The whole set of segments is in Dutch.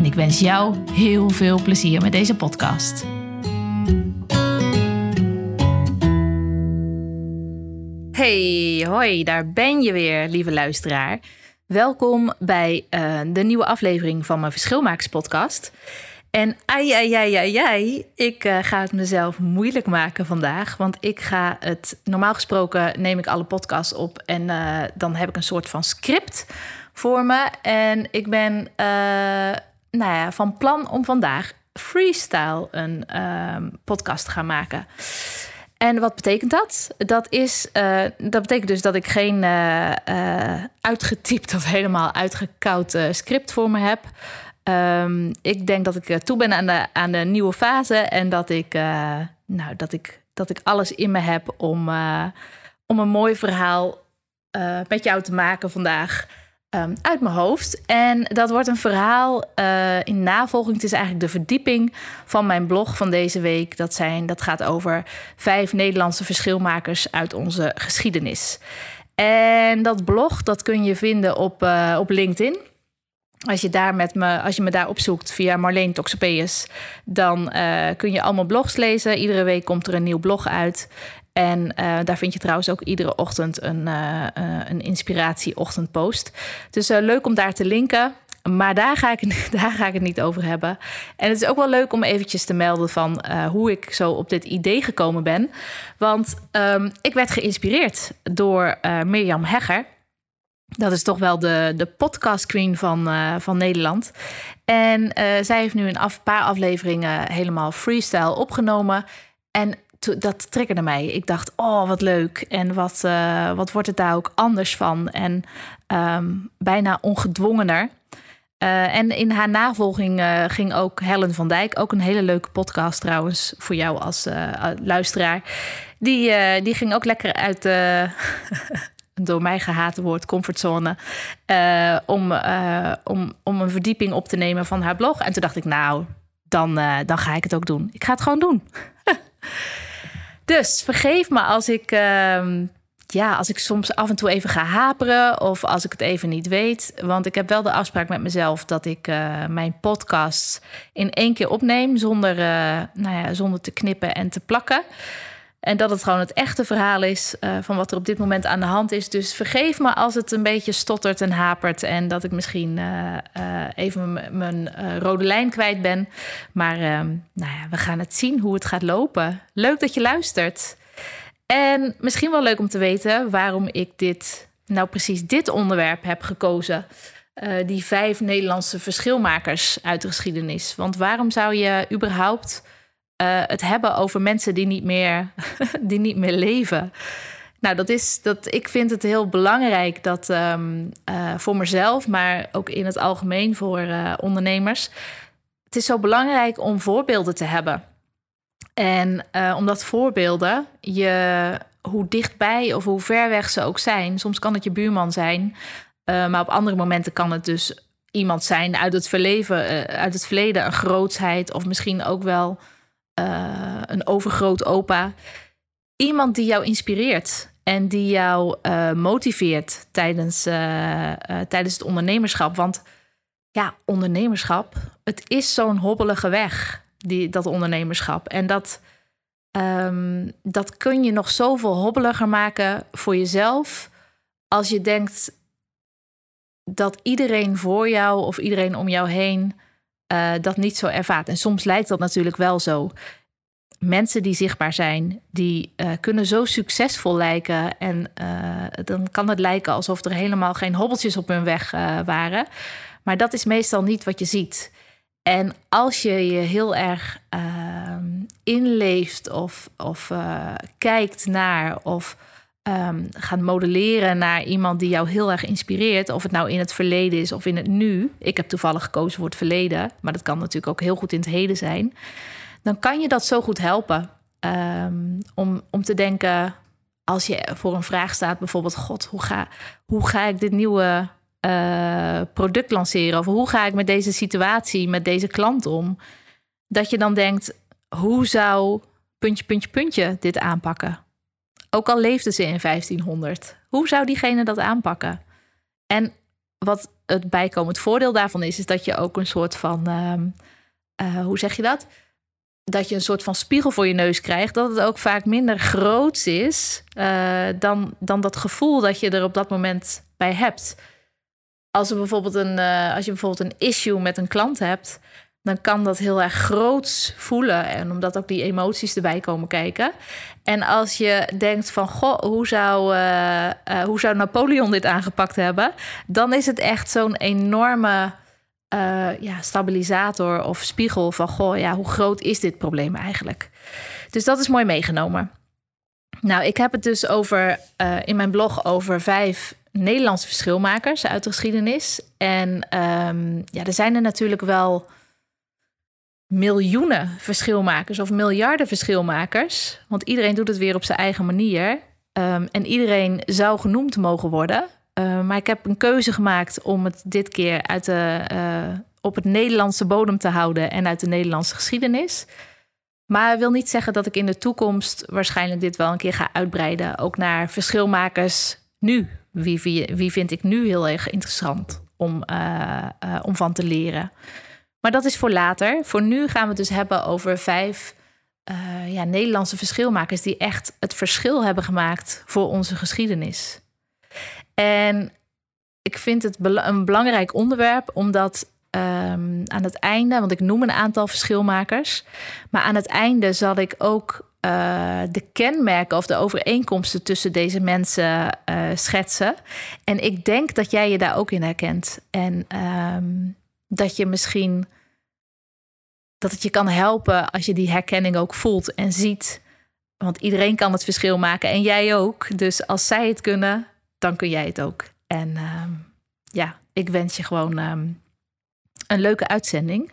en ik wens jou heel veel plezier met deze podcast. Hey, hoi, daar ben je weer, lieve luisteraar. Welkom bij uh, de nieuwe aflevering van mijn Verschilmakers podcast. En ai, ai, ai, ai, ai ik uh, ga het mezelf moeilijk maken vandaag. Want ik ga het, normaal gesproken neem ik alle podcasts op en uh, dan heb ik een soort van script voor me. En ik ben nou ja, van plan om vandaag freestyle een ehm, podcast te gaan maken. En wat betekent dat? Dat, is, uh, dat betekent dus dat ik geen uh, uitgetypt of helemaal uitgekoud script voor me heb. Um, ik denk dat ik toe ben aan de, aan de nieuwe fase en dat ik, nou, dat ik, dat ik alles in me heb om, om een mooi verhaal met jou te maken vandaag. Um, uit mijn hoofd. En dat wordt een verhaal uh, in navolging. Het is eigenlijk de verdieping van mijn blog van deze week. Dat, zijn, dat gaat over vijf Nederlandse verschilmakers uit onze geschiedenis. En dat blog dat kun je vinden op, uh, op LinkedIn. Als je, daar met me, als je me daar opzoekt via Marleen Toxopeus, dan uh, kun je allemaal blogs lezen. Iedere week komt er een nieuw blog uit. En uh, daar vind je trouwens ook iedere ochtend een, uh, uh, een inspiratie-ochtendpost. Dus leuk om daar te linken. Maar daar ga, ik, daar ga ik het niet over hebben. En het is ook wel leuk om eventjes te melden van hoe ik zo op dit idee gekomen ben. Want um, ik werd geïnspireerd door Mirjam Hegger. Dat is toch wel de, de podcast queen van, van Nederland. En zij heeft nu een af, paar afleveringen helemaal freestyle opgenomen. En dat triggerde mij. Ik dacht, oh, wat leuk. En wat, uh, wat wordt het daar ook anders van? En um, bijna ongedwongener. Uh, en in haar navolging uh, ging ook Helen van Dijk, ook een hele leuke podcast trouwens voor jou als luisteraar. Die, die ging ook lekker uit de door mij gehate woord comfortzone. om, om, om een verdieping op te nemen van haar blog. En toen dacht ik, nou, dan, dan ga ik het ook doen. Ik ga het gewoon doen. Dus vergeef me als ik, uh, ja, als ik soms af en toe even ga haperen of als ik het even niet weet. Want ik heb wel de afspraak met mezelf dat ik uh, mijn podcast in één keer opneem zonder, uh, nou ja, zonder te knippen en te plakken. En dat het gewoon het echte verhaal is uh, van wat er op dit moment aan de hand is. Dus vergeef me als het een beetje stottert en hapert. En dat ik misschien uh, uh, even mijn rode lijn kwijt ben. Maar ehm, nou ja, we gaan het zien hoe het gaat lopen. Leuk dat je luistert. En misschien wel leuk om te weten waarom ik dit, nou precies dit onderwerp heb gekozen. die vijf Nederlandse verschilmakers uit de geschiedenis. Want waarom zou je überhaupt uh, het hebben over mensen die niet meer, die niet meer leven. Nou, dat is dat. Ik vind het heel belangrijk dat um, uh, voor mezelf, maar ook in het algemeen voor uh, ondernemers. Het is zo belangrijk om voorbeelden te hebben. En omdat voorbeelden je, hoe dichtbij of hoe ver weg ze ook zijn, soms kan het je buurman zijn, maar op andere momenten kan het dus iemand zijn uit het, verleven, uit het verleden, een grootsheid of misschien ook wel uh, een overgroot opa. Iemand die jou inspireert en die jou uh, motiveert tijdens, uh, tijdens het ondernemerschap. Want ja, ondernemerschap, het is zo'n hobbelige weg, die, dat ondernemerschap. En dat, um, dat kun je nog zoveel hobbeliger maken voor jezelf als je denkt dat iedereen voor jou of iedereen om jou heen uh, dat niet zo ervaart. En soms lijkt dat natuurlijk wel zo. Mensen die zichtbaar zijn, die uh, kunnen zo succesvol lijken. En uh, dan kan het lijken alsof er helemaal geen hobbeltjes op hun weg waren. Maar dat is meestal niet wat je ziet. En als je je heel erg ehm, inleeft of, of kijkt naar of um, gaan modelleren naar iemand die jou heel erg inspireert, of het nou in het verleden is of in het nu. Ik heb toevallig gekozen voor het verleden, maar dat kan natuurlijk ook heel goed in het heden zijn. Dan kan je dat zo goed helpen um, om, om te denken, als je voor een vraag staat, bijvoorbeeld: God, hoe ga, hoe ga ik dit nieuwe uh, product lanceren? Of hoe ga ik met deze situatie, met deze klant om? Dat je dan denkt: hoe zou puntje, puntje, puntje dit aanpakken? Ook al leefde ze in 1500. Hoe zou diegene dat aanpakken? En wat het bijkomend voordeel daarvan is, is dat je ook een soort van, uh, hoe zeg je dat? Dat je een soort van spiegel voor je neus krijgt. Dat het ook vaak minder groots is uh, dan, dan dat gevoel dat je er op dat moment bij hebt. Als, er bijvoorbeeld een, uh, als je bijvoorbeeld een issue met een klant hebt, dan kan dat heel erg groots voelen. En omdat ook die emoties erbij komen kijken. En als je denkt van, goh, hoe zou, uh, uh, hoe zou Napoleon dit aangepakt hebben? Dan is het echt zo'n enorme uh, ja, stabilisator of spiegel van, goh, ja, hoe groot is dit probleem eigenlijk? Dus dat is mooi meegenomen. Nou, ik heb het dus over in mijn blog over vijf Nederlandse verschilmakers uit de geschiedenis. En um, ja, er zijn er natuurlijk wel miljoenen verschilmakers of miljarden verschilmakers. Want iedereen doet het weer op zijn eigen manier. Um, en iedereen zou genoemd mogen worden. Uh, maar ik heb een keuze gemaakt om het dit keer uit de, uh, op het Nederlandse bodem te houden en uit de Nederlandse geschiedenis. Maar wil niet zeggen dat ik in de toekomst waarschijnlijk dit wel een keer ga uitbreiden. Ook naar verschilmakers nu. Wie, wie, vind ik nu heel erg interessant om, uh, om van te leren? Maar dat is voor later. Voor nu gaan we het dus hebben over vijf uh, ja, Nederlandse verschilmakers die echt het verschil hebben gemaakt voor onze geschiedenis. En ik vind het een belangrijk onderwerp, omdat um, aan het einde, want ik noem een aantal verschilmakers, maar aan het einde zal ik ook uh, de kenmerken of de overeenkomsten tussen deze mensen uh, schetsen. En ik denk dat jij je daar ook in herkent. En um, dat je misschien dat het je kan helpen als je die herkenning ook voelt en ziet. Want iedereen kan het verschil maken en jij ook. Dus als zij het kunnen, dan kun jij het ook. En uh, ja, ik wens je gewoon um, een leuke uitzending.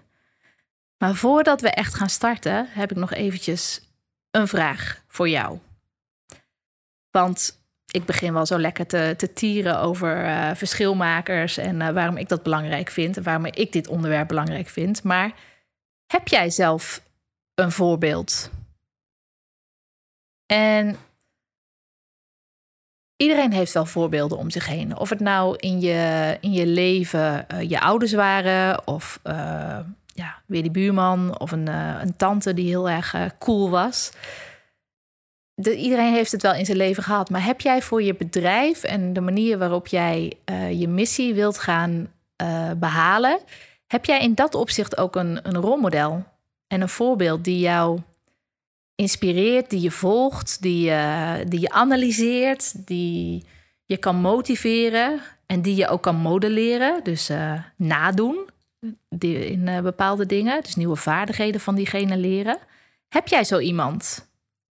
Maar voordat we echt gaan starten, heb ik nog eventjes een vraag voor jou. Want ik begin wel zo lekker te, te tieren over uh, verschilmakers en uh, waarom ik dat belangrijk vind en waarom ik dit onderwerp belangrijk vind. Maar heb jij zelf een voorbeeld? En iedereen heeft wel voorbeelden om zich heen. Of het nou in je, in je leven uh, je ouders waren, of ja, weer die buurman, of een, een tante die heel erg cool was de, iedereen heeft het wel in zijn leven gehad. Maar heb jij voor je bedrijf en de manier waarop jij uh, je missie wilt gaan uh, behalen, heb jij in dat opzicht ook een, een rolmodel en een voorbeeld die jou inspireert, die je volgt, die, die je analyseert, die je kan motiveren en die je ook kan modelleren, dus nadoen in bepaalde dingen, dus nieuwe vaardigheden van diegene leren. Heb jij zo iemand?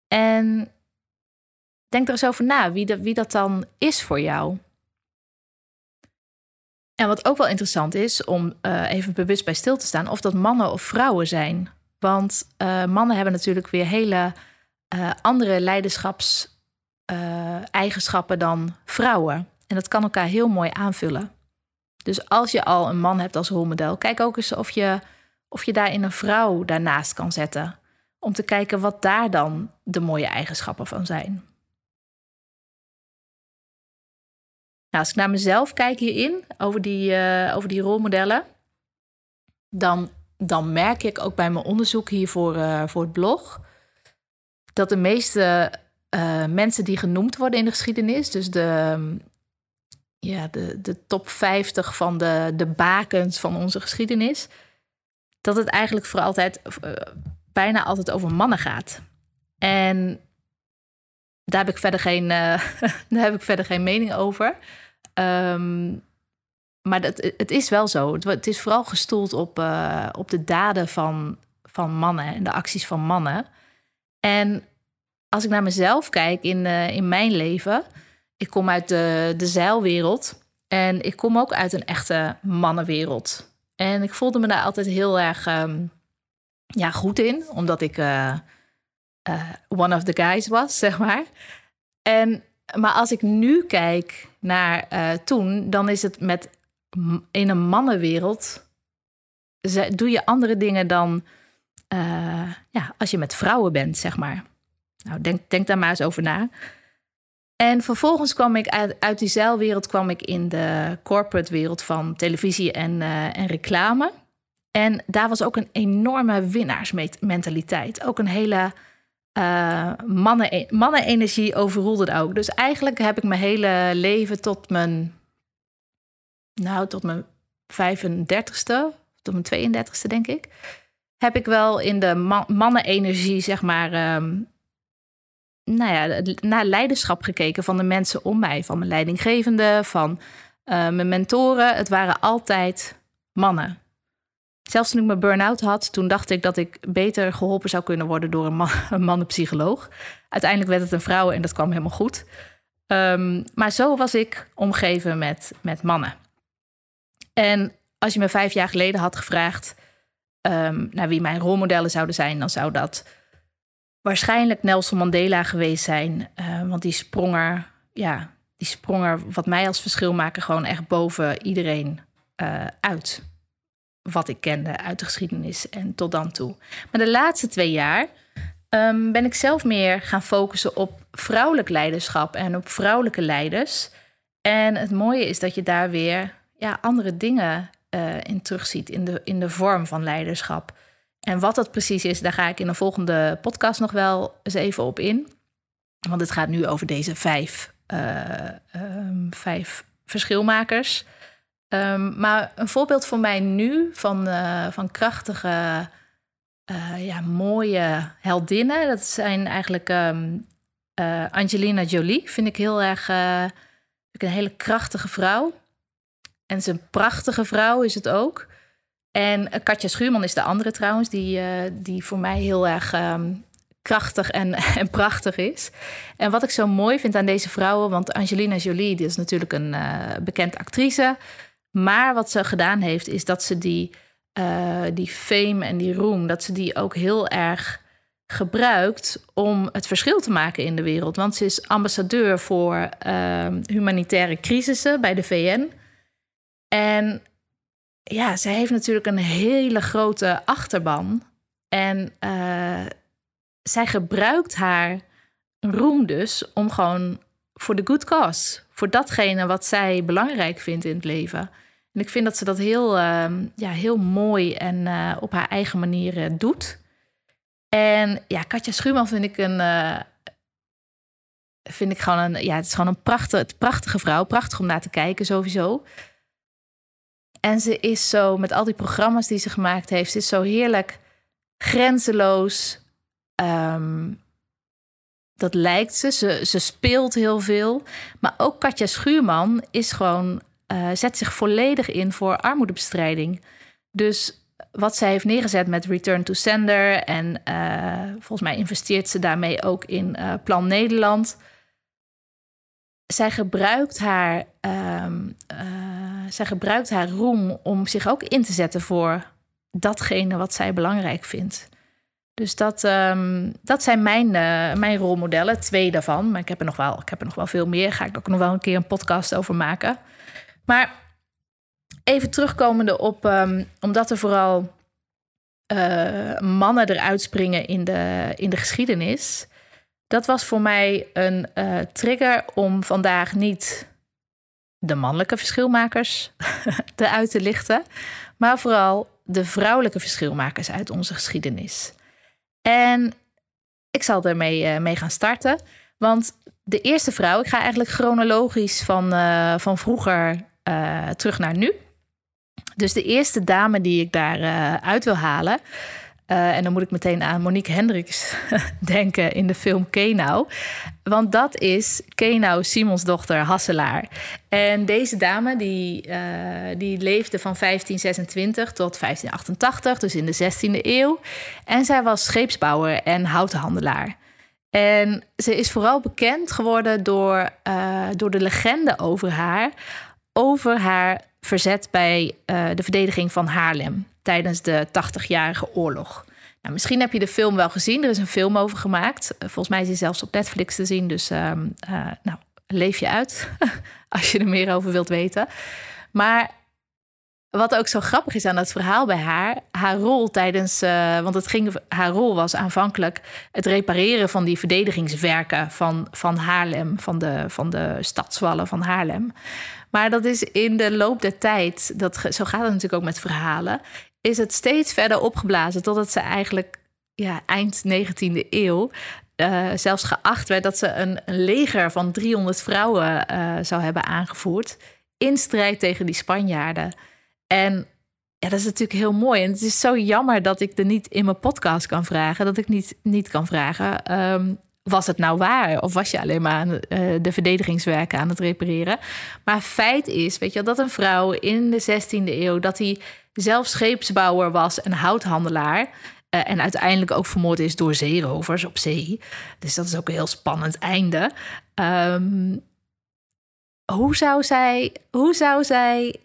En denk er eens over na wie, de, wie dat dan is voor jou. En wat ook wel interessant is om uh, even bewust bij stil te staan, of dat mannen of vrouwen zijn. Want uh, mannen hebben natuurlijk weer hele uh, andere leiderschapseigenschappen dan vrouwen. En dat kan elkaar heel mooi aanvullen. Dus als je al een man hebt als rolmodel, kijk ook eens of je, of je daarin een vrouw daarnaast kan zetten. Om te kijken wat daar dan de mooie eigenschappen van zijn. Nou, als ik naar mezelf kijk hierin, over die, uh, over die rolmodellen, dan, dan merk ik ook bij mijn onderzoek hier voor, uh, voor het blog, dat de meeste uh, mensen die genoemd worden in de geschiedenis, dus de, ja, de, de top 50 van de, de bakens van onze geschiedenis, dat het eigenlijk voor altijd, bijna altijd over mannen gaat. En daar heb ik verder geen, uh, daar heb ik verder geen mening over. Um, maar dat, het is wel zo. Het is vooral gestoeld op, uh, op de daden van, van mannen en de acties van mannen. En als ik naar mezelf kijk in, in mijn leven, ik kom uit de, de zeilwereld en ik kom ook uit een echte mannenwereld. En ik voelde me daar altijd heel erg ehm, ja, goed in, omdat ik one of the guys was, zeg maar. En, maar als ik nu kijk naar toen, dan is het met in een mannenwereld doe je andere dingen dan uh, ja, als je met vrouwen bent, zeg maar. Nou, denk, denk daar maar eens over na. En vervolgens kwam ik uit, uit die zeilwereld kwam ik in de corporate wereld van televisie en, en reclame. En daar was ook een enorme winnaarsmentaliteit. Ook een hele uh, mannen, mannenenergie overroelde het ook. Dus eigenlijk heb ik mijn hele leven tot mijn, nou, tot mijn 35ste, tot mijn 32ste, denk ik, heb ik wel in de man mannenenergie, zeg maar, um, nou ja, naar leiderschap gekeken van de mensen om mij, van mijn leidinggevende, van uh, mijn mentoren. Het waren altijd mannen. Zelfs toen ik mijn burn-out had, toen dacht ik dat ik beter geholpen zou kunnen worden door een, man, een mannenpsycholoog. Uiteindelijk werd het een vrouw en dat kwam helemaal goed. Um, maar zo was ik omgeven met, met mannen. En als je me vijf jaar geleden had gevraagd um, naar wie mijn rolmodellen zouden zijn, dan zou dat waarschijnlijk Nelson Mandela geweest zijn. Uh, want die sprong er, ja, die sprong er wat mij als verschil maken gewoon echt boven iedereen uh, uit. Wat ik kende uit de geschiedenis en tot dan toe. Maar de laatste twee jaar um, ben ik zelf meer gaan focussen op vrouwelijk leiderschap en op vrouwelijke leiders. En het mooie is dat je daar weer ja, andere dingen uh, in terugziet in de, in de vorm van leiderschap. En wat dat precies is, daar ga ik in een volgende podcast nog wel eens even op in. Want het gaat nu over deze vijf, uh, um, vijf verschilmakers. Um, maar een voorbeeld voor mij nu van, uh, van krachtige, ja, mooie heldinnen. Dat zijn eigenlijk um, Angelina Jolie. Vind ik heel erg een hele krachtige vrouw. En zijn prachtige vrouw is het ook. En eh, Katja Schuurman is de andere trouwens, die, die voor mij heel erg um, krachtig en, en prachtig is. En wat ik zo mooi vind aan deze vrouwen, want Angelina Jolie die is natuurlijk een uh, bekend actrice. Maar wat ze gedaan heeft, is dat ze die, uh, die fame en die roem, dat ze die ook heel erg gebruikt om het verschil te maken in de wereld. Want ze is ambassadeur voor uh, humanitaire crisissen bij de VN. En ja, zij heeft natuurlijk een hele grote achterban. En uh, zij gebruikt haar roem dus om gewoon voor de good cause. Voor datgene wat zij belangrijk vindt in het leven. En ik vind dat ze dat heel, uh, ja, heel mooi en uh, op haar eigen manier doet. En ja, Katja Schuurman vind ik een. vind ik gewoon een. Ja, het is gewoon een prachtige, prachtige vrouw. Prachtig om naar te kijken, sowieso. En ze is zo, met al die programma's die ze gemaakt heeft, ze is zo heerlijk grenzeloos. Um, dat lijkt ze. ze. Ze speelt heel veel. Maar ook Katja Schuurman is gewoon, uh, zet zich volledig in voor armoedebestrijding. Dus wat zij heeft neergezet met Return to Sender. En uh, volgens mij investeert ze daarmee ook in uh, Plan Nederland. Zij gebruikt haar um, zij gebruikt haar roem om zich ook in te zetten voor datgene wat zij belangrijk vindt. Dus dat, um, dat zijn mijn, uh, mijn rolmodellen, twee daarvan. Maar ik heb, er nog wel, ik heb er nog wel veel meer. Ga ik ook nog wel een keer een podcast over maken. Maar even terugkomende op, um, omdat er vooral uh, mannen eruit springen in de, in de geschiedenis. Dat was voor mij een uh, trigger om vandaag niet de mannelijke verschilmakers eruit te lichten, maar vooral de vrouwelijke verschilmakers uit onze geschiedenis. En ik zal ermee uh, mee gaan starten, want de eerste vrouw, ik ga eigenlijk chronologisch van, uh, van vroeger uh, terug naar nu. Dus de eerste dame die ik daar uit wil halen, en dan moet ik meteen aan Monique Hendricks denken in de film Kenau. Want dat is Kenau Simons dochter Hasselaar. En deze dame die, uh, die leefde van 1526 tot 1588, dus in de 16e eeuw. En zij was scheepsbouwer en houtenhandelaar. En ze is vooral bekend geworden door, door de legende over haar. Over haar verzet bij de verdediging van Haarlem tijdens de 80-jarige oorlog. Nou, misschien heb je de film wel gezien. Er is een film over gemaakt. volgens mij is hij zelfs op Netflix te zien. Dus ehm, nou, leef je uit als je er meer over wilt weten. Maar wat ook zo grappig is aan het verhaal bij haar, haar rol tijdens, uh, want het ging, haar rol was aanvankelijk het repareren van die verdedigingswerken van, van Haarlem, van de, van de stadswallen van Haarlem. Maar dat is in de loop der tijd, dat, zo gaat het natuurlijk ook met verhalen, is het steeds verder opgeblazen totdat ze eigenlijk ja, eind 19e eeuw uh, zelfs geacht werd dat ze een, leger van 300 vrouwen uh, zou hebben aangevoerd in strijd tegen die Spanjaarden. En ja, dat is natuurlijk heel mooi. En het is zo jammer dat ik er niet in mijn podcast kan vragen. Dat ik niet, niet kan vragen. Um, was het nou waar? Of was je alleen maar uh, de verdedigingswerken aan het repareren? Maar feit is, weet je, dat een vrouw in de 16e eeuw, dat hij zelf scheepsbouwer was en houthandelaar. Uh, en uiteindelijk ook vermoord is door zeerovers op zee. Dus dat is ook een heel spannend einde. Um, hoe, zou zij, hoe zou zij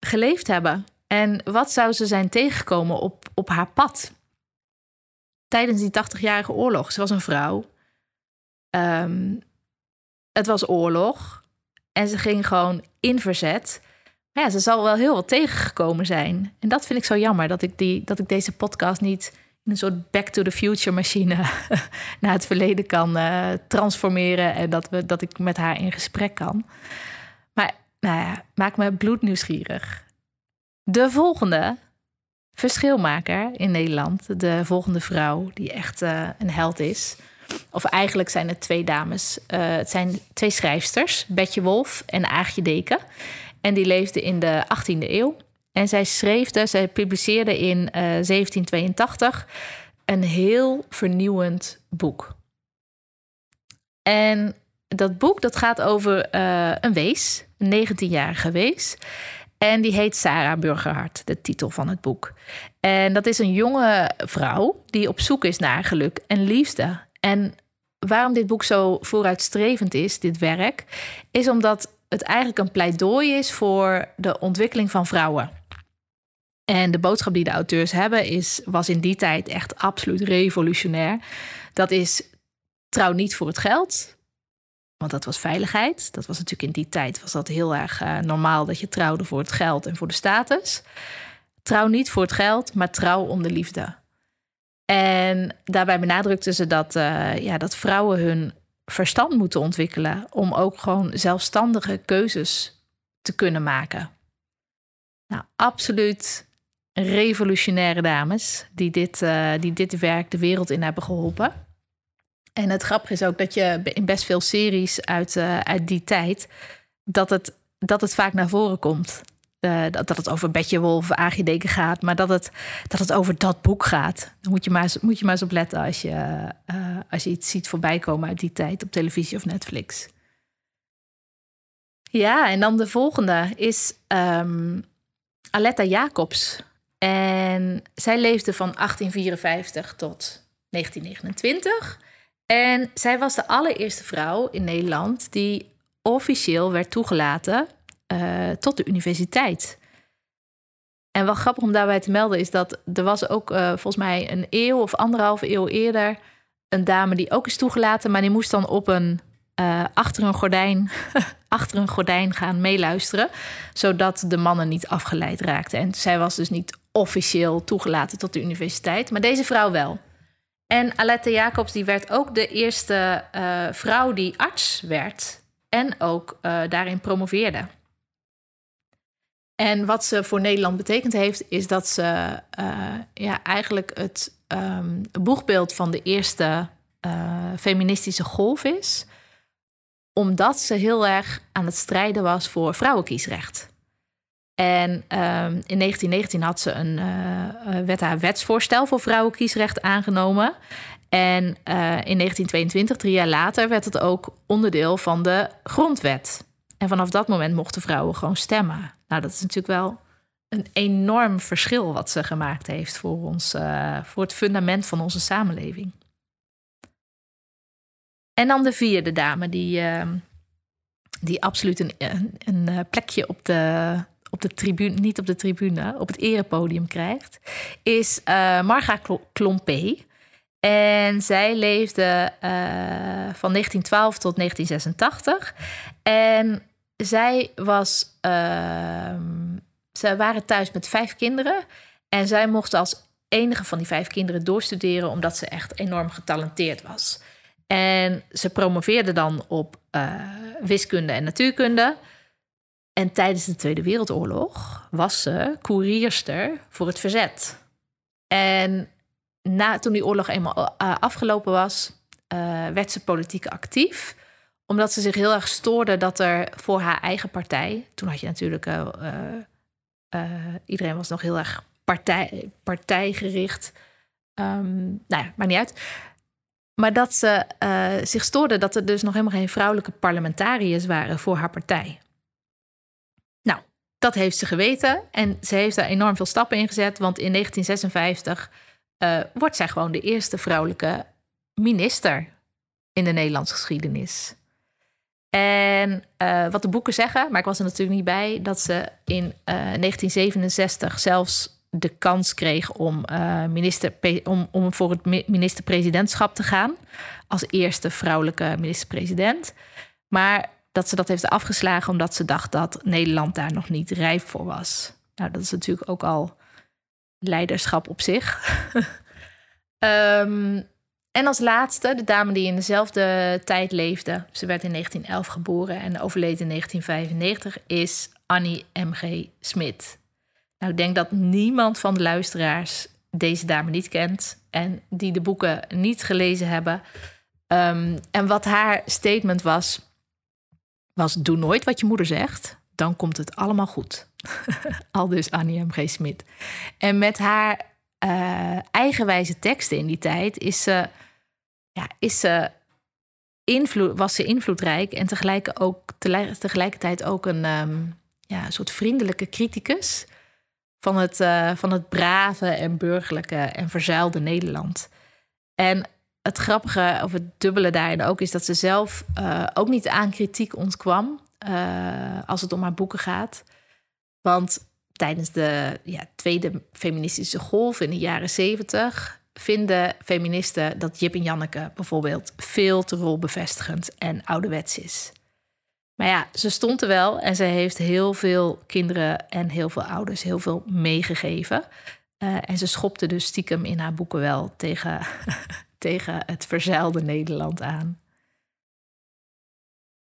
geleefd hebben? En wat zou ze zijn tegengekomen op, op haar pad? Tijdens die 80-jarige oorlog. Ze was een vrouw. Um, het was oorlog. En ze ging gewoon in verzet. Maar ja, ze zal wel heel wat tegengekomen zijn. En dat vind ik zo jammer dat ik, die, dat ik deze podcast niet in een soort back to the future machine naar het verleden kan uh, transformeren. En dat, we, dat ik met haar in gesprek kan. Maar nou ja, maak me bloednieuwsgierig. De volgende verschilmaker in Nederland, de volgende vrouw die echt uh, een held is. Of eigenlijk zijn het twee dames. Uh, het zijn twee schrijfsters, Betje Wolf en Aagje Deken. En die leefden in de 18e eeuw. En zij schreef, zij publiceerde in uh, 1782 een heel vernieuwend boek. En dat boek dat gaat over uh, een wees, een 19-jarige wees. En die heet Sarah Burgerhart, de titel van het boek. En dat is een jonge vrouw die op zoek is naar geluk en liefde. En waarom dit boek zo vooruitstrevend is, dit werk, is omdat het eigenlijk een pleidooi is voor de ontwikkeling van vrouwen. En de boodschap die de auteurs hebben is, was in die tijd echt absoluut revolutionair. Dat is trouw niet voor het geld, want dat was veiligheid. Dat was natuurlijk in die tijd was dat heel erg uh, normaal dat je trouwde voor het geld en voor de status. Trouw niet voor het geld, maar trouw om de liefde. En daarbij benadrukten ze dat, uh, ja, dat vrouwen hun verstand moeten ontwikkelen om ook gewoon zelfstandige keuzes te kunnen maken. Nou, absoluut revolutionaire dames die dit, uh, die dit werk de wereld in hebben geholpen. En het grappige is ook dat je in best veel series uit, uh, uit die tijd, dat het, dat het vaak naar voren komt. Uh, dat, dat het over Betje Wolf, Agideken gaat, maar dat het, dat het over dat boek gaat. Dan moet je maar eens, moet je maar eens op letten als je, uh, als je iets ziet voorbij komen uit die tijd op televisie of Netflix. Ja, en dan de volgende is um, Aletta Jacobs. En zij leefde van 1854 tot 1929. En zij was de allereerste vrouw in Nederland die officieel werd toegelaten uh, tot de universiteit. En wel grappig om daarbij te melden is dat er was ook uh, volgens mij een eeuw of anderhalve eeuw eerder een dame die ook is toegelaten, maar die moest dan op een uh, achter een gordijn achter een gordijn gaan meeluisteren, zodat de mannen niet afgeleid raakten. En zij was dus niet officieel toegelaten tot de universiteit, maar deze vrouw wel. En Alette Jacobs die werd ook de eerste vrouw die arts werd en ook daarin promoveerde. En wat ze voor Nederland betekend heeft, is dat ze uh, ja, eigenlijk het um, boegbeeld van de eerste feministische golf is, omdat ze heel erg aan het strijden was voor vrouwenkiesrecht. En um, in 1919 had ze een, uh, werd haar wetsvoorstel voor vrouwenkiesrecht aangenomen. En in 1922, drie jaar later, werd het ook onderdeel van de grondwet. En vanaf dat moment mochten vrouwen gewoon stemmen. Nou, dat is natuurlijk wel een enorm verschil wat ze gemaakt heeft voor, ons, uh, voor het fundament van onze samenleving. En dan de vierde dame, die, ehm, die absoluut een, een, eh, plekje op de, op de tribune, niet op de tribune, op het erepodium krijgt, is uh, Marga Klompé. En zij leefde van 1912 tot 1986. En zij was. Uh, ze waren thuis met vijf kinderen. En zij mocht als enige van die vijf kinderen doorstuderen, omdat ze echt enorm getalenteerd was. En ze promoveerde dan op uh, wiskunde en natuurkunde. En tijdens de Tweede Wereldoorlog was ze koerierster voor het verzet. En na, toen die oorlog eenmaal uh, afgelopen was, uh, werd ze politiek actief. Omdat ze zich heel erg stoorde dat er voor haar eigen partij. Toen had je natuurlijk. iedereen was nog heel erg partij, partijgericht. Um, nou ja, maakt niet uit. Maar dat ze zich stoorde dat er dus nog helemaal geen vrouwelijke parlementariërs waren voor haar partij. Nou, dat heeft ze geweten en ze heeft daar enorm veel stappen in gezet. Want in 1956 uh, wordt zij gewoon de eerste vrouwelijke minister in de Nederlandse geschiedenis. En uh, wat de boeken zeggen, maar ik was er natuurlijk niet bij, dat ze in 1967 zelfs de kans kreeg om, uh, minister, om, om voor het minister-presidentschap te gaan. Als eerste vrouwelijke minister-president. Maar dat ze dat heeft afgeslagen omdat ze dacht dat Nederland daar nog niet rijp voor was. Nou, dat is natuurlijk ook al leiderschap op zich. um, en als laatste, de dame die in dezelfde tijd leefde. Ze werd in 1911 geboren en overleed in 1995, is Annie M.G. Smit. Nou, ik denk dat niemand van de luisteraars deze dame niet kent en die de boeken niet gelezen hebben. Um, en wat haar statement was, was: Doe nooit wat je moeder zegt, dan komt het allemaal goed. Al dus Annie M.G. Smit. En met haar uh, eigenwijze teksten in die tijd is ze, ja, is ze invloed, was ze invloedrijk en tegelijk ook, tegelijkertijd ook een, um, ja, soort vriendelijke criticus van het, uh, van het brave en burgerlijke en verzuilde Nederland. En het grappige, of het dubbele daarin ook, is dat ze zelf uh, ook niet aan kritiek ontkwam uh, als het om haar boeken gaat. Want tijdens de ja, tweede feministische golf in de jaren zeventig vinden feministen dat Jip en Janneke bijvoorbeeld veel te rolbevestigend en ouderwets is. Maar ja, ze stond er wel en ze heeft heel veel kinderen en heel veel ouders heel veel meegegeven. Uh, en ze schopte dus stiekem in haar boeken wel tegen, tegen het verzeilde Nederland aan.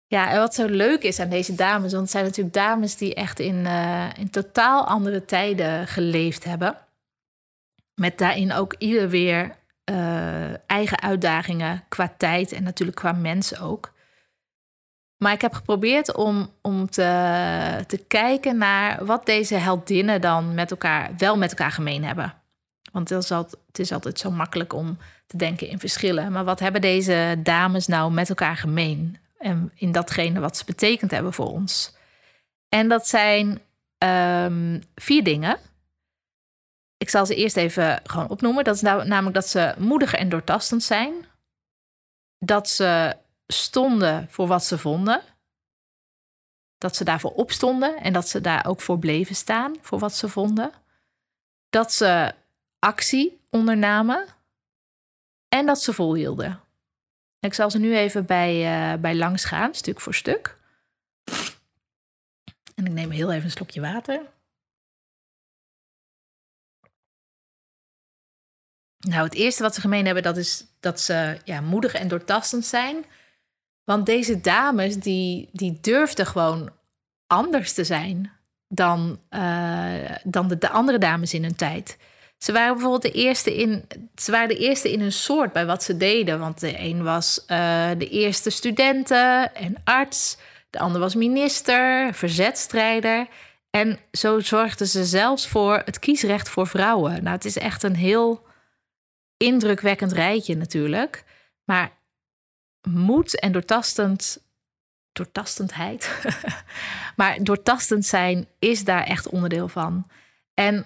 Ja, en wat zo leuk is aan deze dames, want het zijn natuurlijk dames die echt in, uh, in totaal andere tijden geleefd hebben. Met daarin ook ieder weer uh, eigen uitdagingen qua tijd en natuurlijk qua mensen ook. Maar ik heb geprobeerd om, om te, te kijken naar wat deze heldinnen dan met elkaar, wel met elkaar gemeen hebben. Want het is, altijd, het is altijd zo makkelijk om te denken in verschillen. Maar wat hebben deze dames nou met elkaar gemeen? En in datgene wat ze betekend hebben voor ons. En dat zijn um, vier dingen. Ik zal ze eerst even gewoon opnoemen. Dat is nou, namelijk dat ze moedig en doortastend zijn. Dat ze stonden voor wat ze vonden. Dat ze daarvoor opstonden en dat ze daar ook voor bleven staan voor wat ze vonden. Dat ze actie ondernamen en dat ze volhielden. Ik zal ze nu even bij, uh, bij langs gaan, stuk voor stuk. En ik neem heel even een slokje water. Nou, het eerste wat ze gemeen hebben, dat is dat ze ja, moedig en doortastend zijn. Want deze dames die, die durfden gewoon anders te zijn dan, uh, dan de, de, andere dames in hun tijd. Ze waren bijvoorbeeld de eerste in, ze waren de eerste in hun soort bij wat ze deden. Want de een was uh, de eerste studenten en arts. De ander was minister, verzetstrijder. En zo zorgden ze zelfs voor het kiesrecht voor vrouwen. Nou, het is echt een heel indrukwekkend rijtje natuurlijk. Maar moed en doortastend. Doortastendheid. maar doortastend zijn is daar echt onderdeel van. En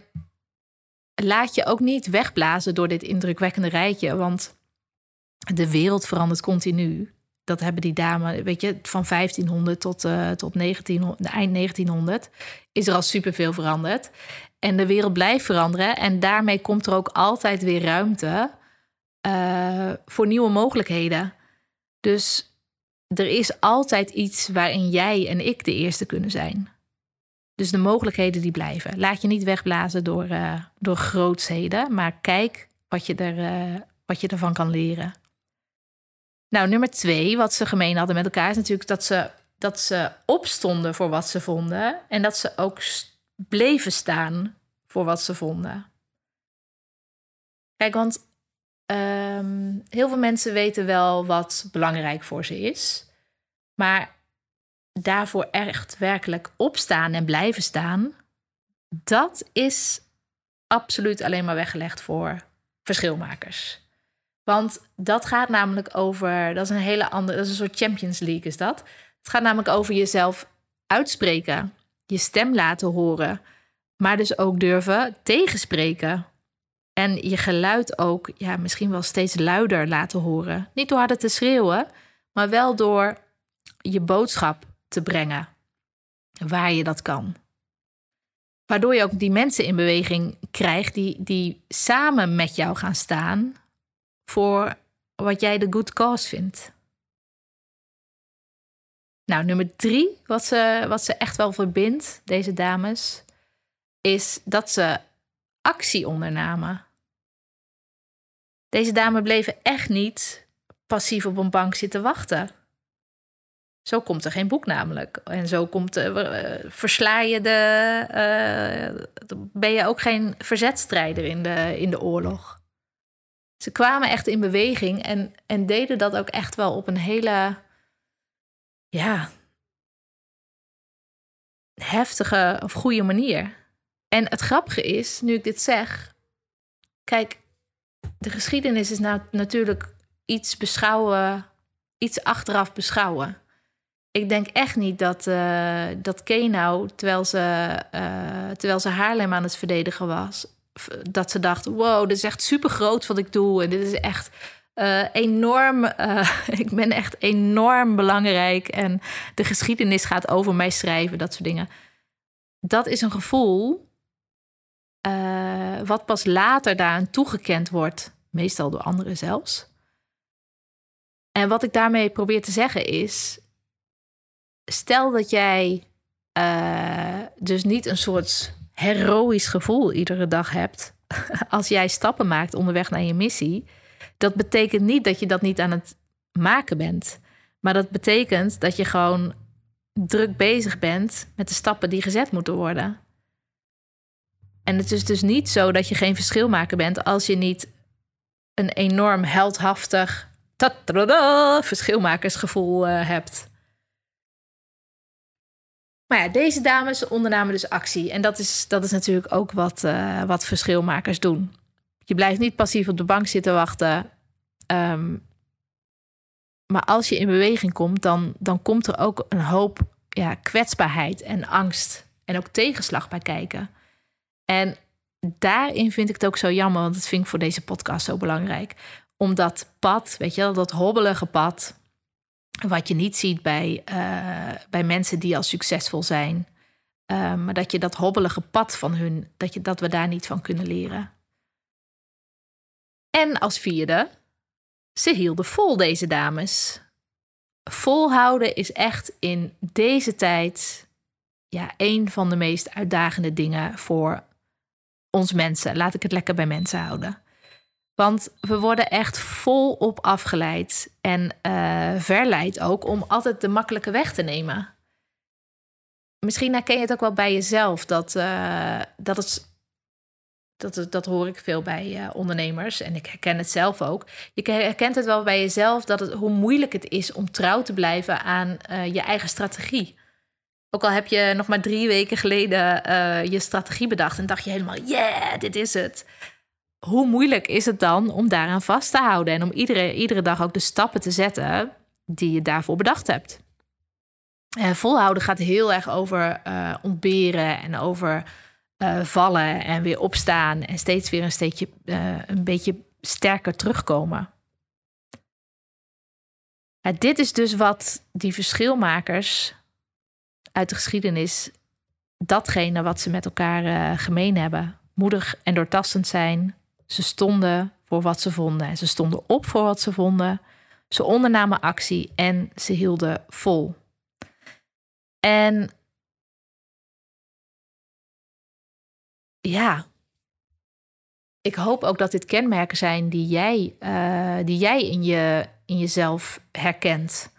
laat je ook niet wegblazen door dit indrukwekkende rijtje. Want de wereld verandert continu. dat hebben die dame, weet je, van 1500 tot, uh, tot 1900, eind 1900 is er al superveel veranderd. En de wereld blijft veranderen. En daarmee komt er ook altijd weer ruimte uh, voor nieuwe mogelijkheden. Dus er is altijd iets waarin jij en ik de eerste kunnen zijn. Dus de mogelijkheden die blijven. Laat je niet wegblazen door, uh, door grootsheden, maar kijk wat je, er, uh, wat je ervan kan leren. Nou, nummer twee, wat ze gemeen hadden met elkaar, is natuurlijk dat ze, dat ze opstonden voor wat ze vonden en dat ze ook bleven staan voor wat ze vonden. Kijk, want um, heel veel mensen weten wel wat belangrijk voor ze is, maar daarvoor echt werkelijk opstaan en blijven staan, dat is absoluut alleen maar weggelegd voor verschilmakers. Want dat gaat namelijk over, dat is een hele andere, dat is een soort Champions League is dat. Het gaat namelijk over jezelf uitspreken, je stem laten horen, maar dus ook durven tegenspreken. En je geluid ook, ja, misschien wel steeds luider laten horen. Niet door harder te schreeuwen, maar wel door je boodschap te brengen waar je dat kan. Waardoor je ook die mensen in beweging krijgt die, die samen met jou gaan staan voor wat jij de good cause vindt. Nou, nummer drie, wat ze, wat ze echt wel verbindt, deze dames, is dat ze actie ondernamen. Deze dames bleven echt niet passief op een bank zitten wachten. Zo komt er geen boek namelijk. En zo komt, uh, versla je de. Uh, ben je ook geen verzetstrijder in de, in de oorlog. Ze kwamen echt in beweging en, en deden dat ook echt wel op een hele. Ja. heftige of goede manier. En het grappige is, nu ik dit zeg. Kijk, de geschiedenis is nou natuurlijk iets beschouwen. iets achteraf beschouwen ik denk echt niet dat, uh, dat Kenau, terwijl ze, uh, terwijl ze Haarlem aan het verdedigen was, dat ze dacht: wow, dit is echt super groot wat ik doe. En dit is echt uh, enorm. ik ben echt enorm belangrijk. En de geschiedenis gaat over mij schrijven, dat soort dingen. Dat is een gevoel wat pas later daaraan toegekend wordt, meestal door anderen zelfs. En wat ik daarmee probeer te zeggen is stel dat jij dus niet een soort heroïsch gevoel iedere dag hebt als jij stappen maakt onderweg naar je missie. Dat betekent niet dat je dat niet aan het maken bent. Maar dat betekent dat je gewoon druk bezig bent met de stappen die gezet moeten worden. En het is dus niet zo dat je geen verschil maken bent als je niet een enorm heldhaftig verschilmakersgevoel uh, hebt. Maar ja, deze dames ondernamen dus actie. En dat is, dat is natuurlijk ook wat, uh, wat verschilmakers doen. Je blijft niet passief op de bank zitten wachten. Um, maar als je in beweging komt, dan, dan komt er ook een hoop ja, kwetsbaarheid en angst en ook tegenslag bij kijken. En daarin vind ik het ook zo jammer, want dat vind ik voor deze podcast zo belangrijk. Om dat pad, weet je wel, dat hobbelige pad, wat je niet ziet bij, uh, bij mensen die al succesvol zijn. Uh, maar dat je dat hobbelige pad van hun, dat, je, dat we daar niet van kunnen leren. En als vierde, ze hielden vol, deze dames. Volhouden is echt in deze tijd ja, een van de meest uitdagende dingen voor ons mensen. Laat ik het lekker bij mensen houden. Want we worden echt volop afgeleid en uh, verleid ook om altijd de makkelijke weg te nemen. Misschien herken je het ook wel bij jezelf dat, uh, dat het. Dat, dat hoor ik veel bij uh, ondernemers en ik herken het zelf ook. Je herkent het wel bij jezelf dat het, hoe moeilijk het is om trouw te blijven aan je eigen strategie. Ook al heb je nog maar drie weken geleden je strategie bedacht en dacht je helemaal, yeah, dit is het hoe moeilijk is het dan om daaraan vast te houden en om iedere, iedere dag ook de stappen te zetten die je daarvoor bedacht hebt? En volhouden gaat heel erg over ontberen en over uh, vallen en weer opstaan en steeds weer een, steetje, uh, een beetje sterker terugkomen. Dit is dus wat die verschilmakers uit de geschiedenis, datgene wat ze met elkaar uh, gemeen hebben. Moedig en doortastend zijn. Ze stonden voor wat ze vonden. En ze stonden op voor wat ze vonden. Ze ondernamen actie en ze hielden vol. En ja, ik hoop ook dat dit kenmerken zijn die jij, uh, die jij in, je, in jezelf herkent.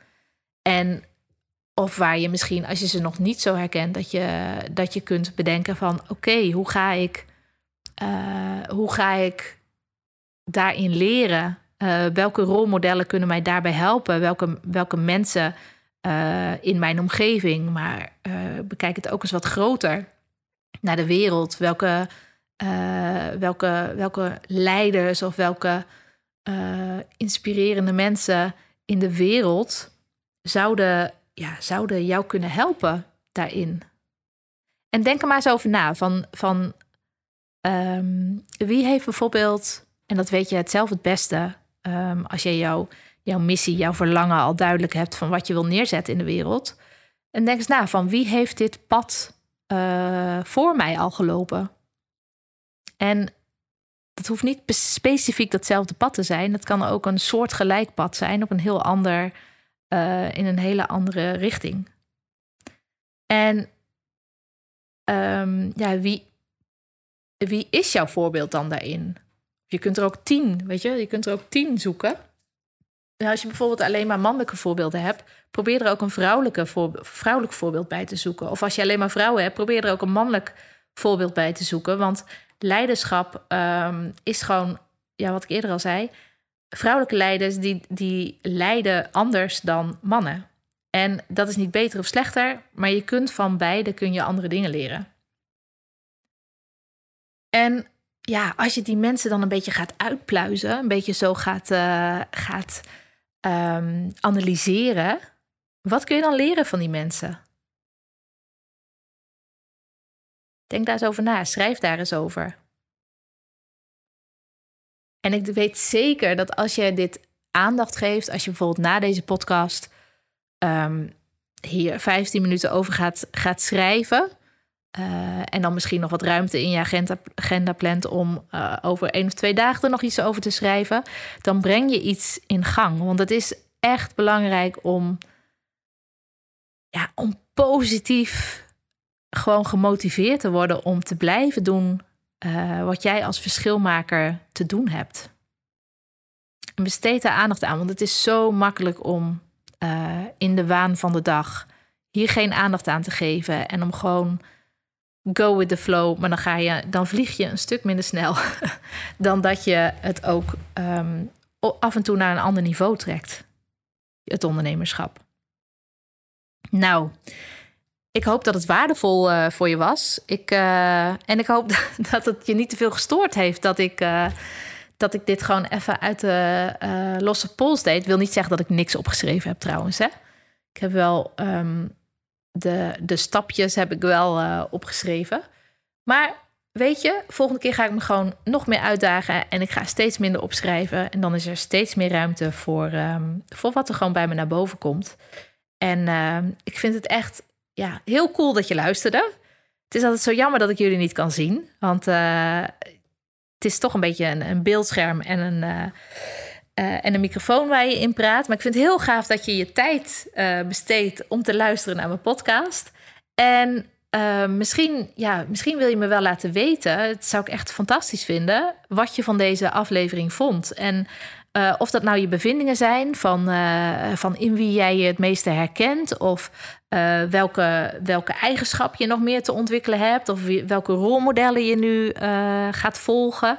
En of waar je misschien, als je ze nog niet zo herkent, dat je, dat je kunt bedenken van oké, hoe ga ik, uh, hoe ga ik daarin leren? Uh, welke rolmodellen kunnen mij daarbij helpen? Welke, welke mensen in mijn omgeving? Maar bekijk het ook eens wat groter naar de wereld. Welke, welke, welke leiders of welke inspirerende mensen in de wereld zouden ja, zouden jou kunnen helpen daarin. En denk er maar eens over na. Van, van ehm, wie heeft bijvoorbeeld, en dat weet je het zelf het beste, um, als je jouw missie, jouw verlangen al duidelijk hebt van wat je wil neerzetten in de wereld. En denk eens na van wie heeft dit pad uh, voor mij al gelopen? En dat hoeft niet specifiek datzelfde pad te zijn. Het kan ook een soort gelijk pad zijn op een heel ander uh, in een hele andere richting. En um, ja, wie, wie is jouw voorbeeld dan daarin? Je kunt er ook tien, weet je, je kunt er ook tien zoeken. Nou, als je bijvoorbeeld alleen maar mannelijke voorbeelden hebt, probeer er ook een vrouwelijke voor, vrouwelijk voorbeeld bij te zoeken. Of als je alleen maar vrouwen hebt, probeer er ook een mannelijk voorbeeld bij te zoeken. Want leiderschap um, is gewoon, ja, wat ik eerder al zei, vrouwelijke leiders die, die leiden anders dan mannen. En dat is niet beter of slechter, maar je kunt van beide kun je andere dingen leren. En ja, als je die mensen dan een beetje gaat uitpluizen, een beetje zo gaat, uh, gaat um, analyseren, wat kun je dan leren van die mensen? Denk daar eens over na, schrijf daar eens over. En ik weet zeker dat als je dit aandacht geeft, als je bijvoorbeeld na deze podcast um, hier 15 minuten over gaat, gaat schrijven. Uh, en dan misschien nog wat ruimte in je agenda, agenda plant om uh, over één of twee dagen er nog iets over te schrijven. Dan breng je iets in gang. Want het is echt belangrijk om, ja, om positief gewoon gemotiveerd te worden om te blijven doen uh, wat jij als verschilmaker te doen hebt. En besteed daar aandacht aan, want het is zo makkelijk om in de waan van de dag hier geen aandacht aan te geven en om gewoon go with the flow, maar dan, ga je, dan vlieg je een stuk minder snel dan dat je het ook um, af en toe naar een ander niveau trekt, het ondernemerschap. Nou, ik hoop dat het waardevol uh, voor je was. Ik, uh, en ik hoop dat het je niet te veel gestoord heeft dat ik, uh, dat ik dit gewoon even uit de losse pols deed. Ik wil niet zeggen dat ik niks opgeschreven heb trouwens. Hè? Ik heb wel um, de, de stapjes heb ik wel opgeschreven. Maar weet je, volgende keer ga ik me gewoon nog meer uitdagen en ik ga steeds minder opschrijven. En dan is er steeds meer ruimte voor, um, voor wat er gewoon bij me naar boven komt. En ehm, ik vind het echt ja, heel cool dat je luisterde. Het is altijd zo jammer dat ik jullie niet kan zien. Want uh, het is toch een beetje een, een beeldscherm en een, uh, en een microfoon waar je in praat. Maar ik vind het heel gaaf dat je je tijd besteedt om te luisteren naar mijn podcast. En misschien, ja, misschien wil je me wel laten weten, het zou ik echt fantastisch vinden, wat je van deze aflevering vond. En of dat nou je bevindingen zijn van, van in wie jij je het meeste herkent, of welke, welke eigenschap je nog meer te ontwikkelen hebt, of welke rolmodellen je nu gaat volgen.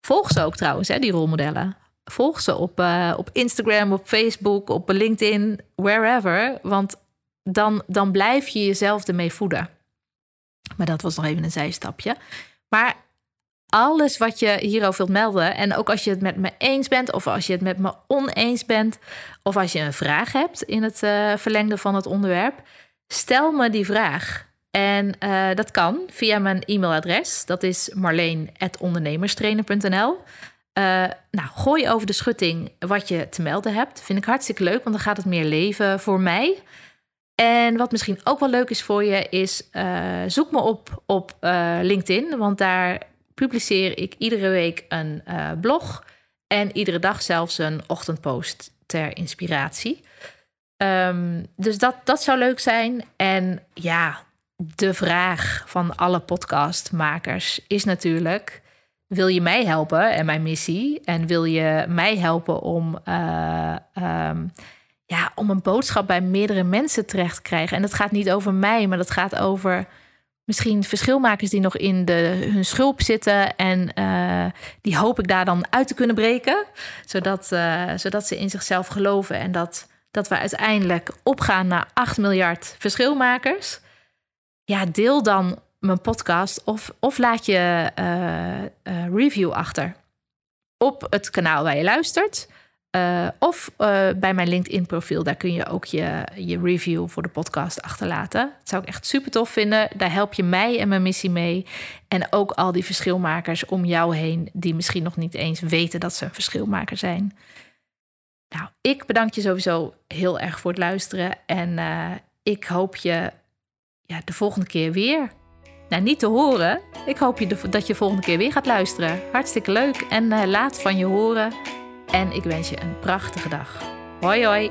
Volg ze ook trouwens, hè, die rolmodellen. Volg ze op, op Instagram, op Facebook, op LinkedIn, wherever. Want dan, dan blijf je jezelf ermee voeden. Maar dat was nog even een zijstapje. Maar alles wat je hierover wilt melden. En ook als je het met me eens bent, of als je het met me oneens bent, of als je een vraag hebt in het uh, verlengde van het onderwerp, stel me die vraag. En uh, dat kan via mijn e-mailadres. Dat is marleen.ondernemerstrainer.nl. nou, gooi over de schutting wat je te melden hebt. Vind ik hartstikke leuk, want dan gaat het meer leven voor mij. En wat misschien ook wel leuk is voor je, is uh, zoek me op op uh, LinkedIn. Want daar publiceer ik iedere week een blog. En iedere dag zelfs een ochtendpost ter inspiratie. Um, dus dat, dat zou leuk zijn. En ja, de vraag van alle podcastmakers is natuurlijk: wil je mij helpen en mijn missie? En wil je mij helpen om, uh, um, ja, om een boodschap bij meerdere mensen terecht te krijgen? En dat gaat niet over mij, maar dat gaat over misschien verschilmakers die nog in de, hun schulp zitten. En uh, die hoop ik daar dan uit te kunnen breken. Zodat, uh, zodat ze in zichzelf geloven en dat, dat we uiteindelijk opgaan naar 8 miljard verschilmakers. Ja, deel dan mijn podcast of, of laat je uh, review achter op het kanaal waar je luistert. Uh, of bij mijn LinkedIn-profiel, daar kun je ook je, je review voor de podcast achterlaten. Dat zou ik echt super tof vinden. Daar help je mij en mijn missie mee. En ook al die verschilmakers om jou heen, die misschien nog niet eens weten dat ze een verschilmaker zijn. Nou, ik bedank je sowieso heel erg voor het luisteren. En ik hoop je ja, de volgende keer weer. Nou, niet te horen. Ik hoop je dat je de volgende keer weer gaat luisteren. Hartstikke leuk. En laat van je horen. En ik wens je een prachtige dag. Hoi hoi!